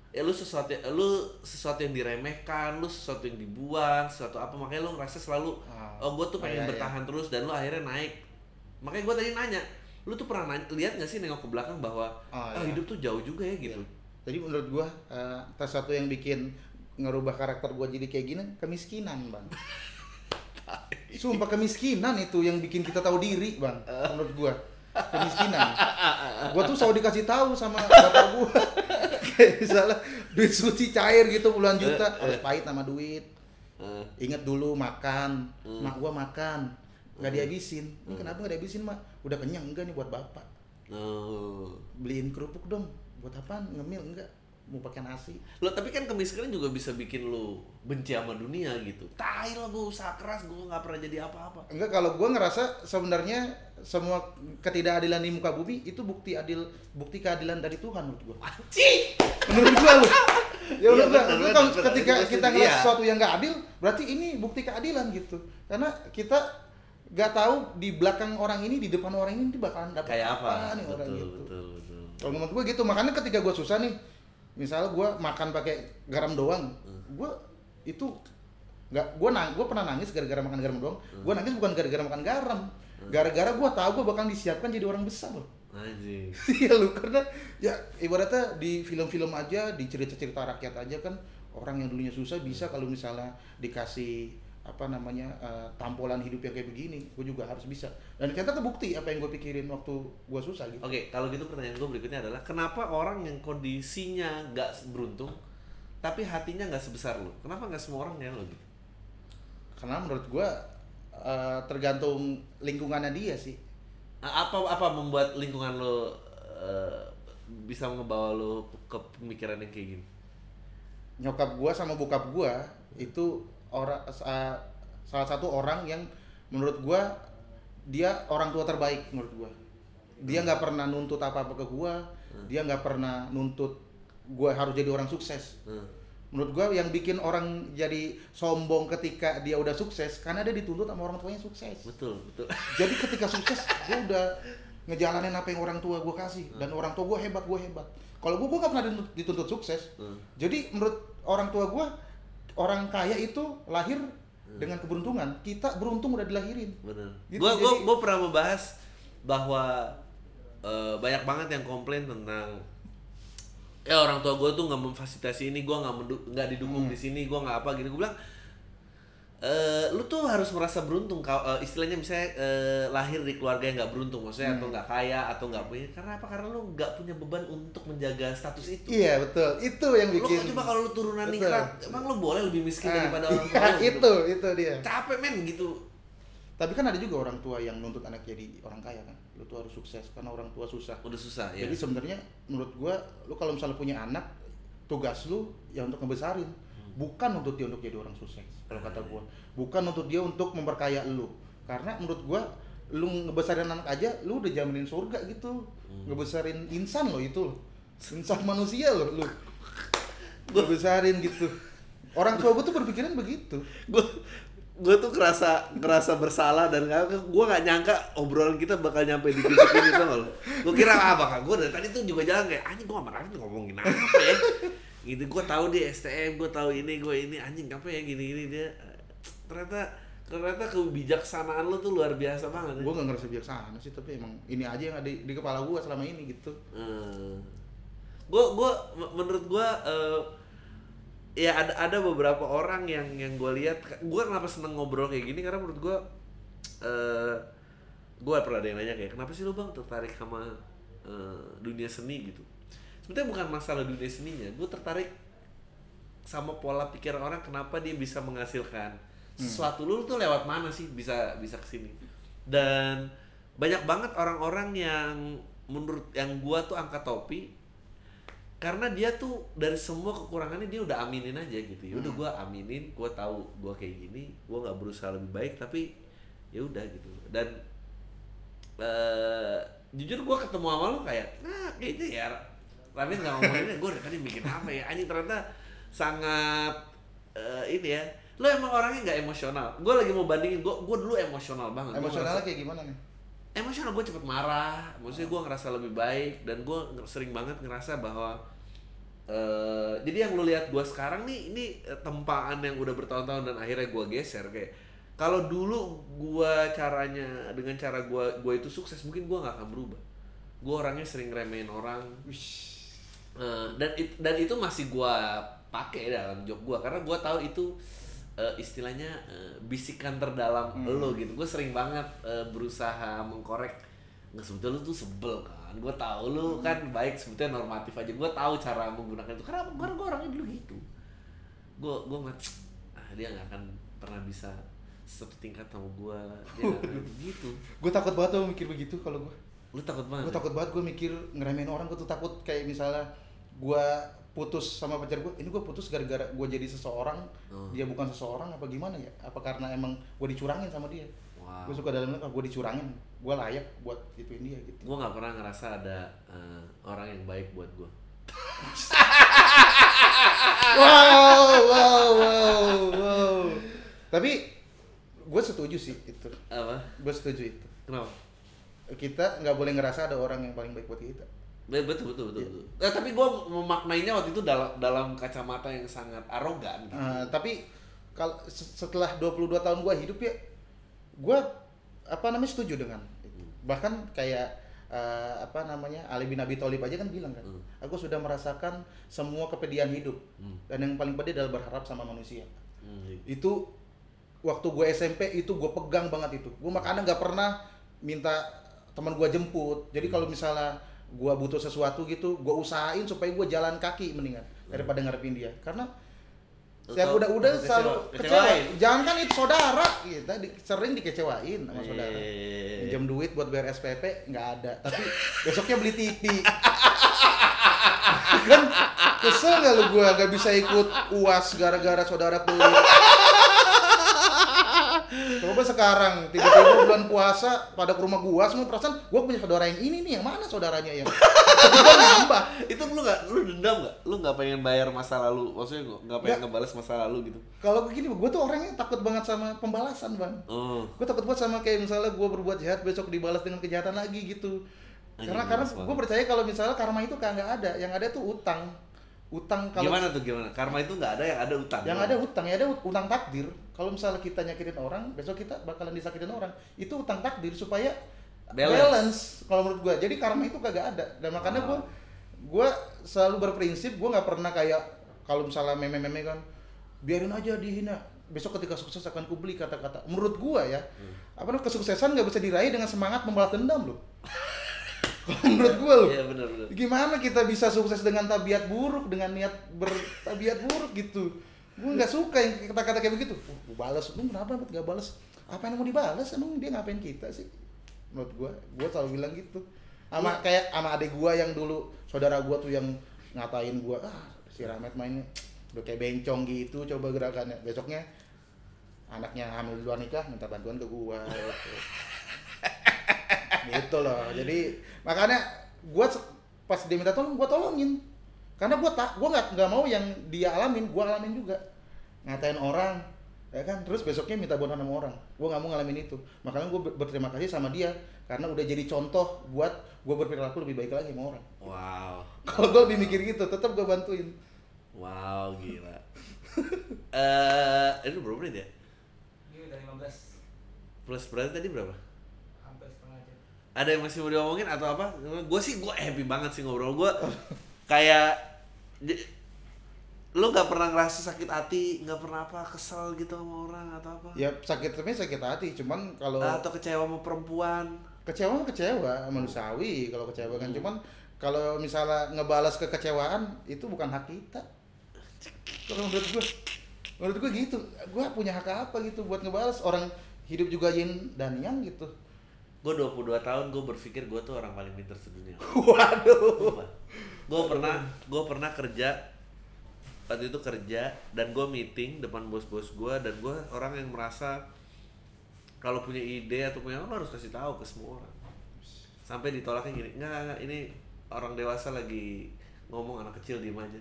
ya lu sesuatu lu sesuatu yang diremehkan, lu sesuatu yang dibuang, sesuatu apa makanya lu ngerasa selalu Ah. oh gue tuh Oh, pengen iya, iya. bertahan terus dan lu akhirnya naik. Makanya gue tadi nanya, lu tuh pernah nanya, lihat gak sih nengok ke belakang bahwa Oh, ah, iya. hidup tuh jauh juga ya gitu. Jadi menurut eh, salah satu yang bikin ngerubah karakter gua jadi kayak gini kemiskinan, Bang. Sumpah kemiskinan itu yang bikin kita tahu diri, Bang. Menurut gua. Kemiskinan. Gua tuh selalu dikasih tahu sama bapak. Kayak misalnya duit suci cair gitu puluhan juta, harus pahit sama duit. Eh, Ingat dulu makan, Hmm. mak gua makan, nggak dihabisin. Ini kenapa nggak dihabisin, mak? Udah kenyang enggak nih buat bapak? oh. Beliin kerupuk dong. Buat apaan? Ngemil enggak? Mau pakai nasi? Lo tapi kan kemiskinan juga bisa bikin lu benci sama dunia gitu. Tai lah gue usaha keras, gue nggak pernah jadi apa-apa. Enggak, kalau gua ngerasa sebenarnya semua ketidakadilan di muka bumi itu bukti adil, bukti keadilan dari Tuhan menurut gua. Anjing! Menurut gua lu. Ya benar, kalau benar. ketika kita ngeliat iya. sesuatu yang nggak adil, berarti ini bukti keadilan gitu. Karena kita nggak tahu di belakang orang ini, di depan orang ini, bakalan dapat Kayak apa? nih orang Betul, gitu. betul, betul. Kalau menurut gue gitu, makanya ketika gue susah nih, misalnya gue makan pakai garam doang, Hmm. gue itu nggak, gue nang, gue pernah nangis gara-gara makan garam doang. Hmm. Gue nangis bukan gara-gara makan garam, gara-gara gue tahu gue bakal disiapkan jadi orang besar loh. Anjing. Iya lu karena ya ibaratnya di film-film aja, di cerita-cerita rakyat aja kan orang yang dulunya susah bisa kalau misalnya dikasih apa namanya eh, tampolan hidup yang kayak begini gue juga harus bisa dan ternyata kebukti apa yang gue pikirin waktu gue susah gitu Oke, kalau gitu pertanyaan gue berikutnya adalah kenapa orang yang kondisinya nggak beruntung tapi hatinya nggak sebesar lo? Kenapa nggak semua orang kayak lo gitu? karena menurut gue eh, tergantung lingkungannya dia sih Apa apa membuat lingkungan lo eh, bisa ngebawa lo ke pemikiran yang kayak gini? nyokap gua sama bokap gua itu orang sa- salah satu orang yang menurut gua dia orang tua terbaik menurut gua. Dia nggak pernah nuntut apa apa ke gua dia nggak pernah nuntut gua harus jadi orang sukses. Hmm. menurut gua yang bikin orang jadi sombong ketika dia udah sukses karena dia dituntut sama orang tuanya sukses. Betul betul. jadi ketika sukses gue udah ngejalanin apa yang orang tua gue kasih dan orang tua gue hebat gue hebat. Kalau gue gue gak pernah dituntut, dituntut sukses. Hmm. jadi menurut orang tua gue orang kaya itu lahir dengan keberuntungan kita beruntung udah dilahirin Bener. Gitu, Gue gua, jadi- gua pernah membahas bahwa eh, banyak banget yang komplain tentang ya orang tua gue tuh nggak memfasilitasi ini, gue nggak nggak didukung Hmm. di sini, gue nggak apa gitu. Gue bilang, eh, lu tuh harus merasa beruntung. Kau eh, istilahnya misalnya eh, lahir di keluarga yang nggak beruntung, maksudnya Hmm. atau nggak kaya atau nggak punya. Karena apa? Karena lu nggak punya beban untuk menjaga status itu. iya betul itu yang Lu bikin coba kalau lu turunan Betul. ningrat, emang lu boleh lebih miskin Ah, daripada orang tua iya, lu, gitu. itu itu dia Capek men gitu. tapi kan ada juga orang tua yang nuntut anak jadi orang kaya kan lu tuh harus sukses karena orang tua susah Udah susah ya. Jadi sebenarnya menurut gua lu kalau misalnya punya anak tugas lu ya untuk ngebesarin bukan untuk dia untuk jadi orang sukses kalau kata gua. Bukan untuk dia untuk memperkaya lu. Karena menurut gua lu ngebesarin anak aja lu udah jaminin surga gitu. Ngebesarin insan lo itu insan manusia lo lu. Ngebesarin gitu. Orang tua gua tuh berpikiran begitu. Gue gue tuh kerasa kerasa bersalah dan gue nggak nyangka obrolan kita bakal nyampe di titik ini tuh gue kira ah bakal gue dari tadi tuh juga jalan kayak anjing gue sama Raffi ngomongin apa ya gitu gue tahu dia STM gue tahu ini gue ini anjing apa ya gini gini dia ternyata ternyata kebijaksanaan lo tuh luar biasa banget ya. gua nggak ngerasa bijaksana sih tapi emang ini aja yang ada di, di kepala gua selama ini gitu. Gue gue menurut gue eh, ya ada ada beberapa orang yang yang gue lihat gue kenapa seneng ngobrol kayak gini karena menurut gue eh gue pernah ada yang nanya kayak kenapa sih lo bang tertarik sama eh, dunia seni? Gitu sebenarnya bukan masalah dunia seninya. Gue tertarik sama pola pikir orang kenapa dia bisa menghasilkan sesuatu. Lu tuh lewat mana sih bisa bisa ke sini? Dan banyak banget orang-orang yang menurut yang gua tuh angkat topi karena dia tuh dari semua kekurangannya dia udah aminin aja gitu. Ya udah gua aminin gua tahu gua kayak gini gua nggak berusaha lebih baik tapi ya udah gitu. Dan eh jujur gua ketemu sama lu kayak nah kayaknya ya Ramin nggak ngomonginnya gue dari tadi bikin apa ya? Anjing ternyata sangat eh, ini ya. Lo emang orangnya nggak emosional. Gue lagi mau bandingin gue gue dulu emosional banget. Emosionalnya kayak gimana nih? Emosional gue cepet marah. Maksudnya gue ngerasa lebih baik dan gue sering banget ngerasa bahwa eh jadi yang lo lihat gue sekarang nih ini tempaan yang udah bertahun-tahun dan akhirnya gue geser. Kayak kalau dulu gue caranya dengan cara gue gue itu sukses mungkin gue nggak akan berubah. Gue orangnya sering remehin orang Eh, dan it- dan itu masih gua pakai dalam job gua karena gua tahu itu eh, istilahnya eh, bisikan terdalam lo gitu. Gue sering banget eh, berusaha mengkorek. Nggak sebetulnya lu tuh sebel kan? Gue tahu lu kan baik sebetulnya normatif aja. Gue tahu cara menggunakan itu. Karena karena gue orangnya dulu gitu. Gue gue ngeliat ah dia nggak akan pernah bisa setingkat sama gue dia nggak gitu. Gue takut banget tuh mikir begitu kalau gue lu takut banget? Gue takut banget gue mikir ngeremehin orang gue tuh takut kayak misalnya gue putus sama pacar gue ini gue putus gara-gara gue jadi seseorang Oh. dia bukan seseorang apa gimana ya? Apa karena emang gue dicurangin sama dia? Wow. gue suka dalamnya ah, gue dicurangin gue layak buat ituin dia gitu. Gue nggak pernah ngerasa ada eh, orang yang baik buat gue wow wow wow wow. Tapi gue setuju sih itu. Apa? Gue setuju itu. Kenapa? Kita nggak boleh ngerasa ada orang yang paling baik buat kita Be- betul betul betul, betul. Eh, tapi gue memaknainya waktu itu dalam dalam kacamata yang sangat arogan gitu. Nah, tapi kalau se- setelah 22 tahun gua hidup ya gua apa namanya setuju dengan itu. bahkan kayak eh, apa namanya Ali bin Abi Thalib aja kan bilang kan Hmm. aku sudah merasakan semua kepedihan hidup Hmm. dan yang paling pedih adalah berharap sama manusia Hmm, itu waktu gue SMP itu gue pegang banget itu gue makanya nggak pernah minta teman gue jemput jadi kalau misalnya gue butuh sesuatu gitu gue usahain supaya gue jalan kaki mendingan daripada ngarepin dia. Karena saya udah-udah kecewa- selalu kecewain. kecewa jangan kan itu saudara. Kita di- sering dikecewain sama saudara. Eh. pinjam duit buat bayar SPP nggak ada. Tapi besoknya beli TV kan kesel nggak lu gua? Nggak bisa ikut uas gara-gara saudara pelit coba sekarang tiba-tiba bulan puasa pada ke rumah gua semua perasaan gua punya saudara yang ini nih yang mana saudaranya yang tiba nambah. Itu lu nggak lu dendam nggak? Lu nggak pengen bayar masa lalu maksudnya nggak- nggak pengen Nggak. ngebalas masa lalu gitu? Kalau begini gua tuh orangnya takut banget sama pembalasan bang. Oh. Gue takut banget sama kayak misalnya gue berbuat jahat besok dibalas dengan kejahatan lagi gitu. Karena karena gue banget. percaya kalau misalnya karma itu kan nggak ada. Yang ada tuh utang utang kalau gimana tuh gimana? Karma itu nggak ada yang ada utang. Yang ada utang ya ada ut- utang takdir. Kalau misalnya kita nyakitin orang besok kita bakalan disakitin orang. Itu utang takdir supaya Balance. balance, kalau menurut gue jadi karma itu kagak ada. Dan makanya gue gue selalu berprinsip gue nggak pernah kayak kalau misalnya meme-meme kan biarin aja dihina. Besok ketika sukses akan kubeli kata-kata. Menurut gue ya apa namanya kesuksesan nggak bisa diraih dengan semangat membalas dendam loh menurut gue loh iya benar benar. Gimana kita bisa sukses dengan tabiat buruk dengan niat bertabiat buruk gitu? Gue nggak suka yang kata-kata kayak begitu. Uh, gue balas lu kenapa nggak balas apa yang mau dibalas emang dia ngapain kita sih? Menurut gue gue selalu bilang gitu. Sama kayak sama adik gue yang dulu saudara gue tuh yang ngatain gue ah si Ramet mainnya udah kayak bencong gitu coba gerakannya. Besoknya anaknya hamil duluan nikah minta bantuan ke gue gitu. Gitu loh. Jadi makanya gua se- pas dia minta tolong gua tolongin. Karena gua tak gua nggak nggak mau yang dia alamin gua alamin juga. Ngatain orang ya kan? Terus besoknya minta bantuan sama orang. Gua nggak mau ngalamin itu. Makanya gua ber- berterima kasih sama dia karena udah jadi contoh buat gua berperilaku lebih baik lagi sama orang. Wow. Kalau gua lebih mikir gitu tetap gua bantuin. Wow gila. Eh ini berapa menit ya? Ini udah 15 plus berarti tadi berapa. Ada yang masih mau diomongin atau apa? Gue sih gue happy banget sih ngobrol. Gue kayak lu nggak pernah ngerasa sakit hati nggak pernah apa kesel gitu sama orang atau apa? Ya sakit tapi sakit hati cuman kalau atau kecewa sama perempuan. Kecewa kecewa manusiawi kalau kecewa kan. Cuman kalau misalnya ngebalas kekecewaan itu bukan hak kita. Kalau menurut gue menurut gue gitu. Gue punya hak apa gitu buat ngebalas? Orang hidup juga yin dan yang gitu gue 22 tahun gue berpikir gue tuh orang paling pintar sedunia. Waduh. Gue pernah gue pernah kerja waktu itu kerja dan gue meeting depan bos-bos gue dan gue orang yang merasa kalau punya ide atau punya apa harus kasih tahu ke semua orang. Sampai ditolaknya gini enggak enggak, ini orang dewasa lagi ngomong anak kecil diem aja.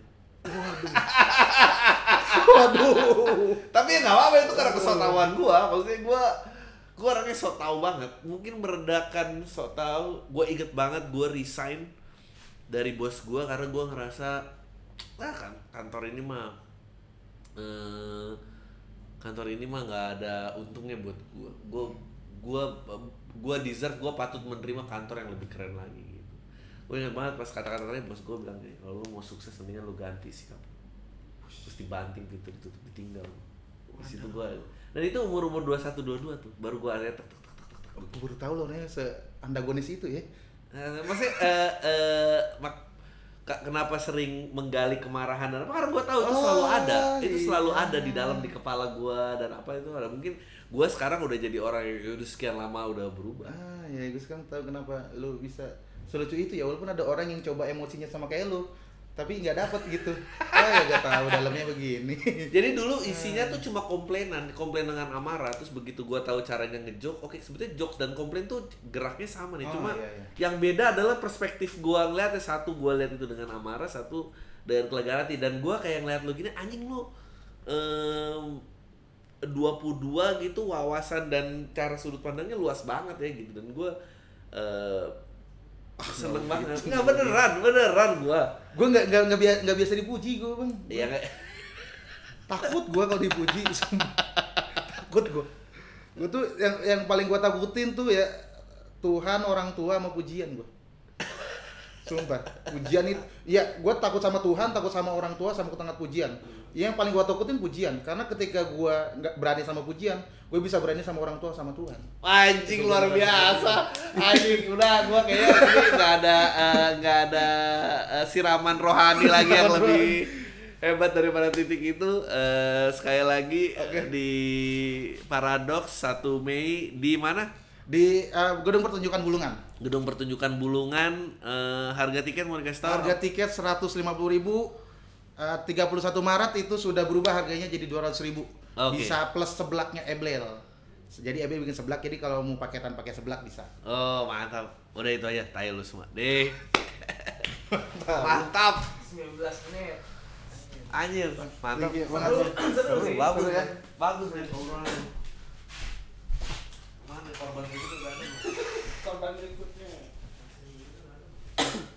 Waduh. Tapi ya nggak apa-apa itu karena kesotawan gue maksudnya gue gue orangnya sok tahu banget. Mungkin meredakan sok tahu gue inget banget gue resign dari bos gue karena gue ngerasa ah kan kantor ini mah eh, kantor ini mah nggak ada untungnya buat gue gue gue gue deserve gue patut menerima kantor yang lebih keren lagi. Gitu gue inget banget pas kata-kata tadi bos gue bilang gini kalau lu mau sukses mendingan lu ganti sikap. Terus dibanting gitu ditutup ditinggal. Di situ gue dan itu umur umur dua satu dua dua tuh baru gue ada tek tek tek tek tek gue baru tahu loh nih se antagonis itu ya. Eh, maksudnya eh, eh, mak- kenapa sering menggali kemarahan dan apa? Karena gue tahu itu selalu Oh, ada. Itu selalu iya. ada di dalam di kepala gue dan apa itu ada. Mungkin gue sekarang udah jadi orang yang udah sekian lama udah berubah. Ah ya gue sekarang tahu kenapa lu bisa selucu itu ya walaupun ada orang yang coba emosinya sama kayak lu tapi nggak dapet gitu. Oh ya gak tahu dalamnya begini. Jadi dulu isinya tuh cuma komplainan komplain dengan amarah terus begitu gue tahu caranya ngejok oke sebetulnya jokes dan komplain tuh geraknya sama nih. Oh, cuma iya, iya. yang beda adalah perspektif gue ngeliatnya satu gue lihat itu dengan amarah satu dengan kelegaan hati dan gue kayak ngeliat lu gini anjing lu em, 22 gitu wawasan dan cara sudut pandangnya luas banget ya gitu. Dan gue eh seneng Oh, banget. gitu. nggak beneran beneran gue gue nggak nggak nggak biasa biasa dipuji gue bang. Ya nggak. Takut gue kalau dipuji takut gue gue tuh yang yang paling gue takutin tuh ya Tuhan orang tua sama pujian gue Sumpah, pujian itu, ya gue takut sama Tuhan, takut sama orang tua, sama ketengah pujian. Yang paling gue takutin pujian, karena ketika gue nggak berani sama pujian, gue bisa berani sama orang tua, sama Tuhan. Anjing luar biasa. Anjing udah gua kayaknya nggak ada eh, nggak ada eh, siraman rohani lagi yang lebih hebat daripada titik itu. Eh, sekali lagi eh, di Paradox 1 Mei di mana? Di eh, gedung pertunjukan Bulungan, Gedung pertunjukan Bulungan eh, harga tiket mau dikasih tahu? harga tiket 150.000 ribu. 31 Maret itu sudah berubah harganya jadi 200.000 ribu. Oke. Bisa plus seblaknya Eblel. Jadi Eblel bikin seblak, jadi kalau mau paketan pakai seblak bisa. Oh mantap. Udah itu aja, tayo lu semua. Deh. mantap. 19 menit. Anjir, mantap. Seru, seru, Seru, bagus seru ya. Bagus nih obrolan. Mana korban ada. Korban berikutnya.